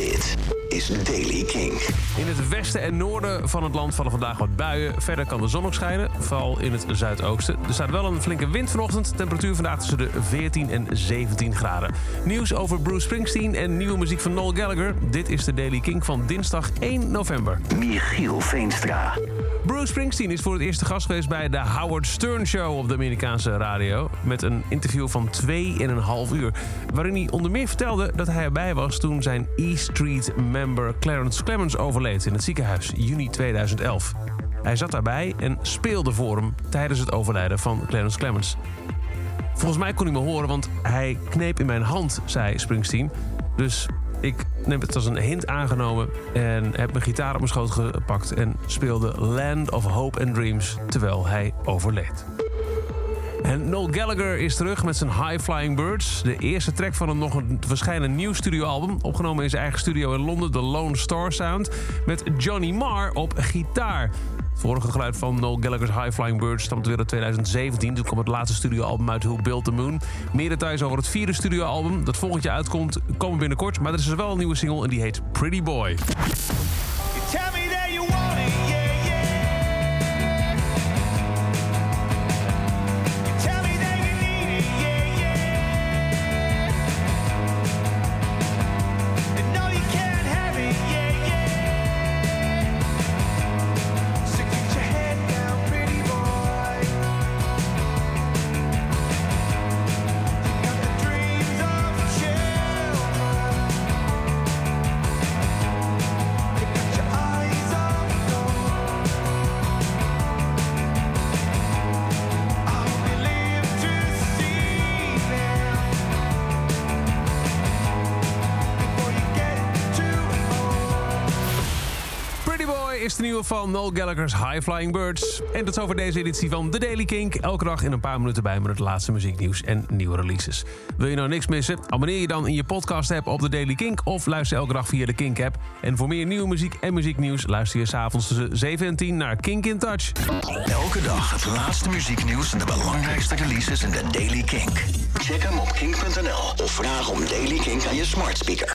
Dit is Daily King. In het westen en noorden van het land vallen vandaag wat buien. Verder kan de zon ook schijnen, vooral in het zuidoosten. Er staat wel een flinke wind vanochtend. Temperatuur vandaag tussen de 14 en 17 graden. Nieuws over Bruce Springsteen en nieuwe muziek van Noel Gallagher. Dit is de Daily King van dinsdag 1 november. Michiel Veenstra. Bruce Springsteen is voor het eerst gast geweest bij de Howard Stern Show op de Amerikaanse radio. Met een interview van 2,5 uur. Waarin hij onder meer vertelde dat hij erbij was toen zijn E Street member Clarence Clemens overleed in het ziekenhuis juni 2011. Hij zat daarbij en speelde voor hem tijdens het overlijden van Clarence Clemens. Volgens mij kon hij me horen, want hij kneep in mijn hand, zei Springsteen. Dus ik heb het als een hint aangenomen en heb mijn gitaar op mijn schoot gepakt en speelde Land of Hope and Dreams terwijl hij overleed. En Noel Gallagher is terug met zijn High Flying Birds. De eerste track van een nog een waarschijnlijk nieuw studioalbum. Opgenomen in zijn eigen studio in Londen, de Lone Star Sound. Met Johnny Marr op gitaar. Vorige geluid van Noel Gallagher's High Flying Birds stamt weer uit 2017. Toen kwam het laatste studioalbum uit Who Built the Moon. Meer details over het vierde studioalbum dat volgend jaar uitkomt komen binnenkort. Maar er is dus wel een nieuwe single en die heet Pretty Boy. Tell me you Is de nieuwe van Noel Gallagher's High Flying Birds. En tot zover deze editie van The Daily Kink. Elke dag in een paar minuten bij met het laatste muzieknieuws en nieuwe releases. Wil je nou niks missen? Abonneer je dan in je podcast-app op The Daily Kink... of luister elke dag via de Kink-app. En voor meer nieuwe muziek en muzieknieuws... luister je s'avonds tussen 7 en 10 naar Kink in Touch. Elke dag het laatste muzieknieuws en de belangrijkste releases in de Daily Kink. Check hem op kink.nl of vraag om Daily Kink aan je smart speaker.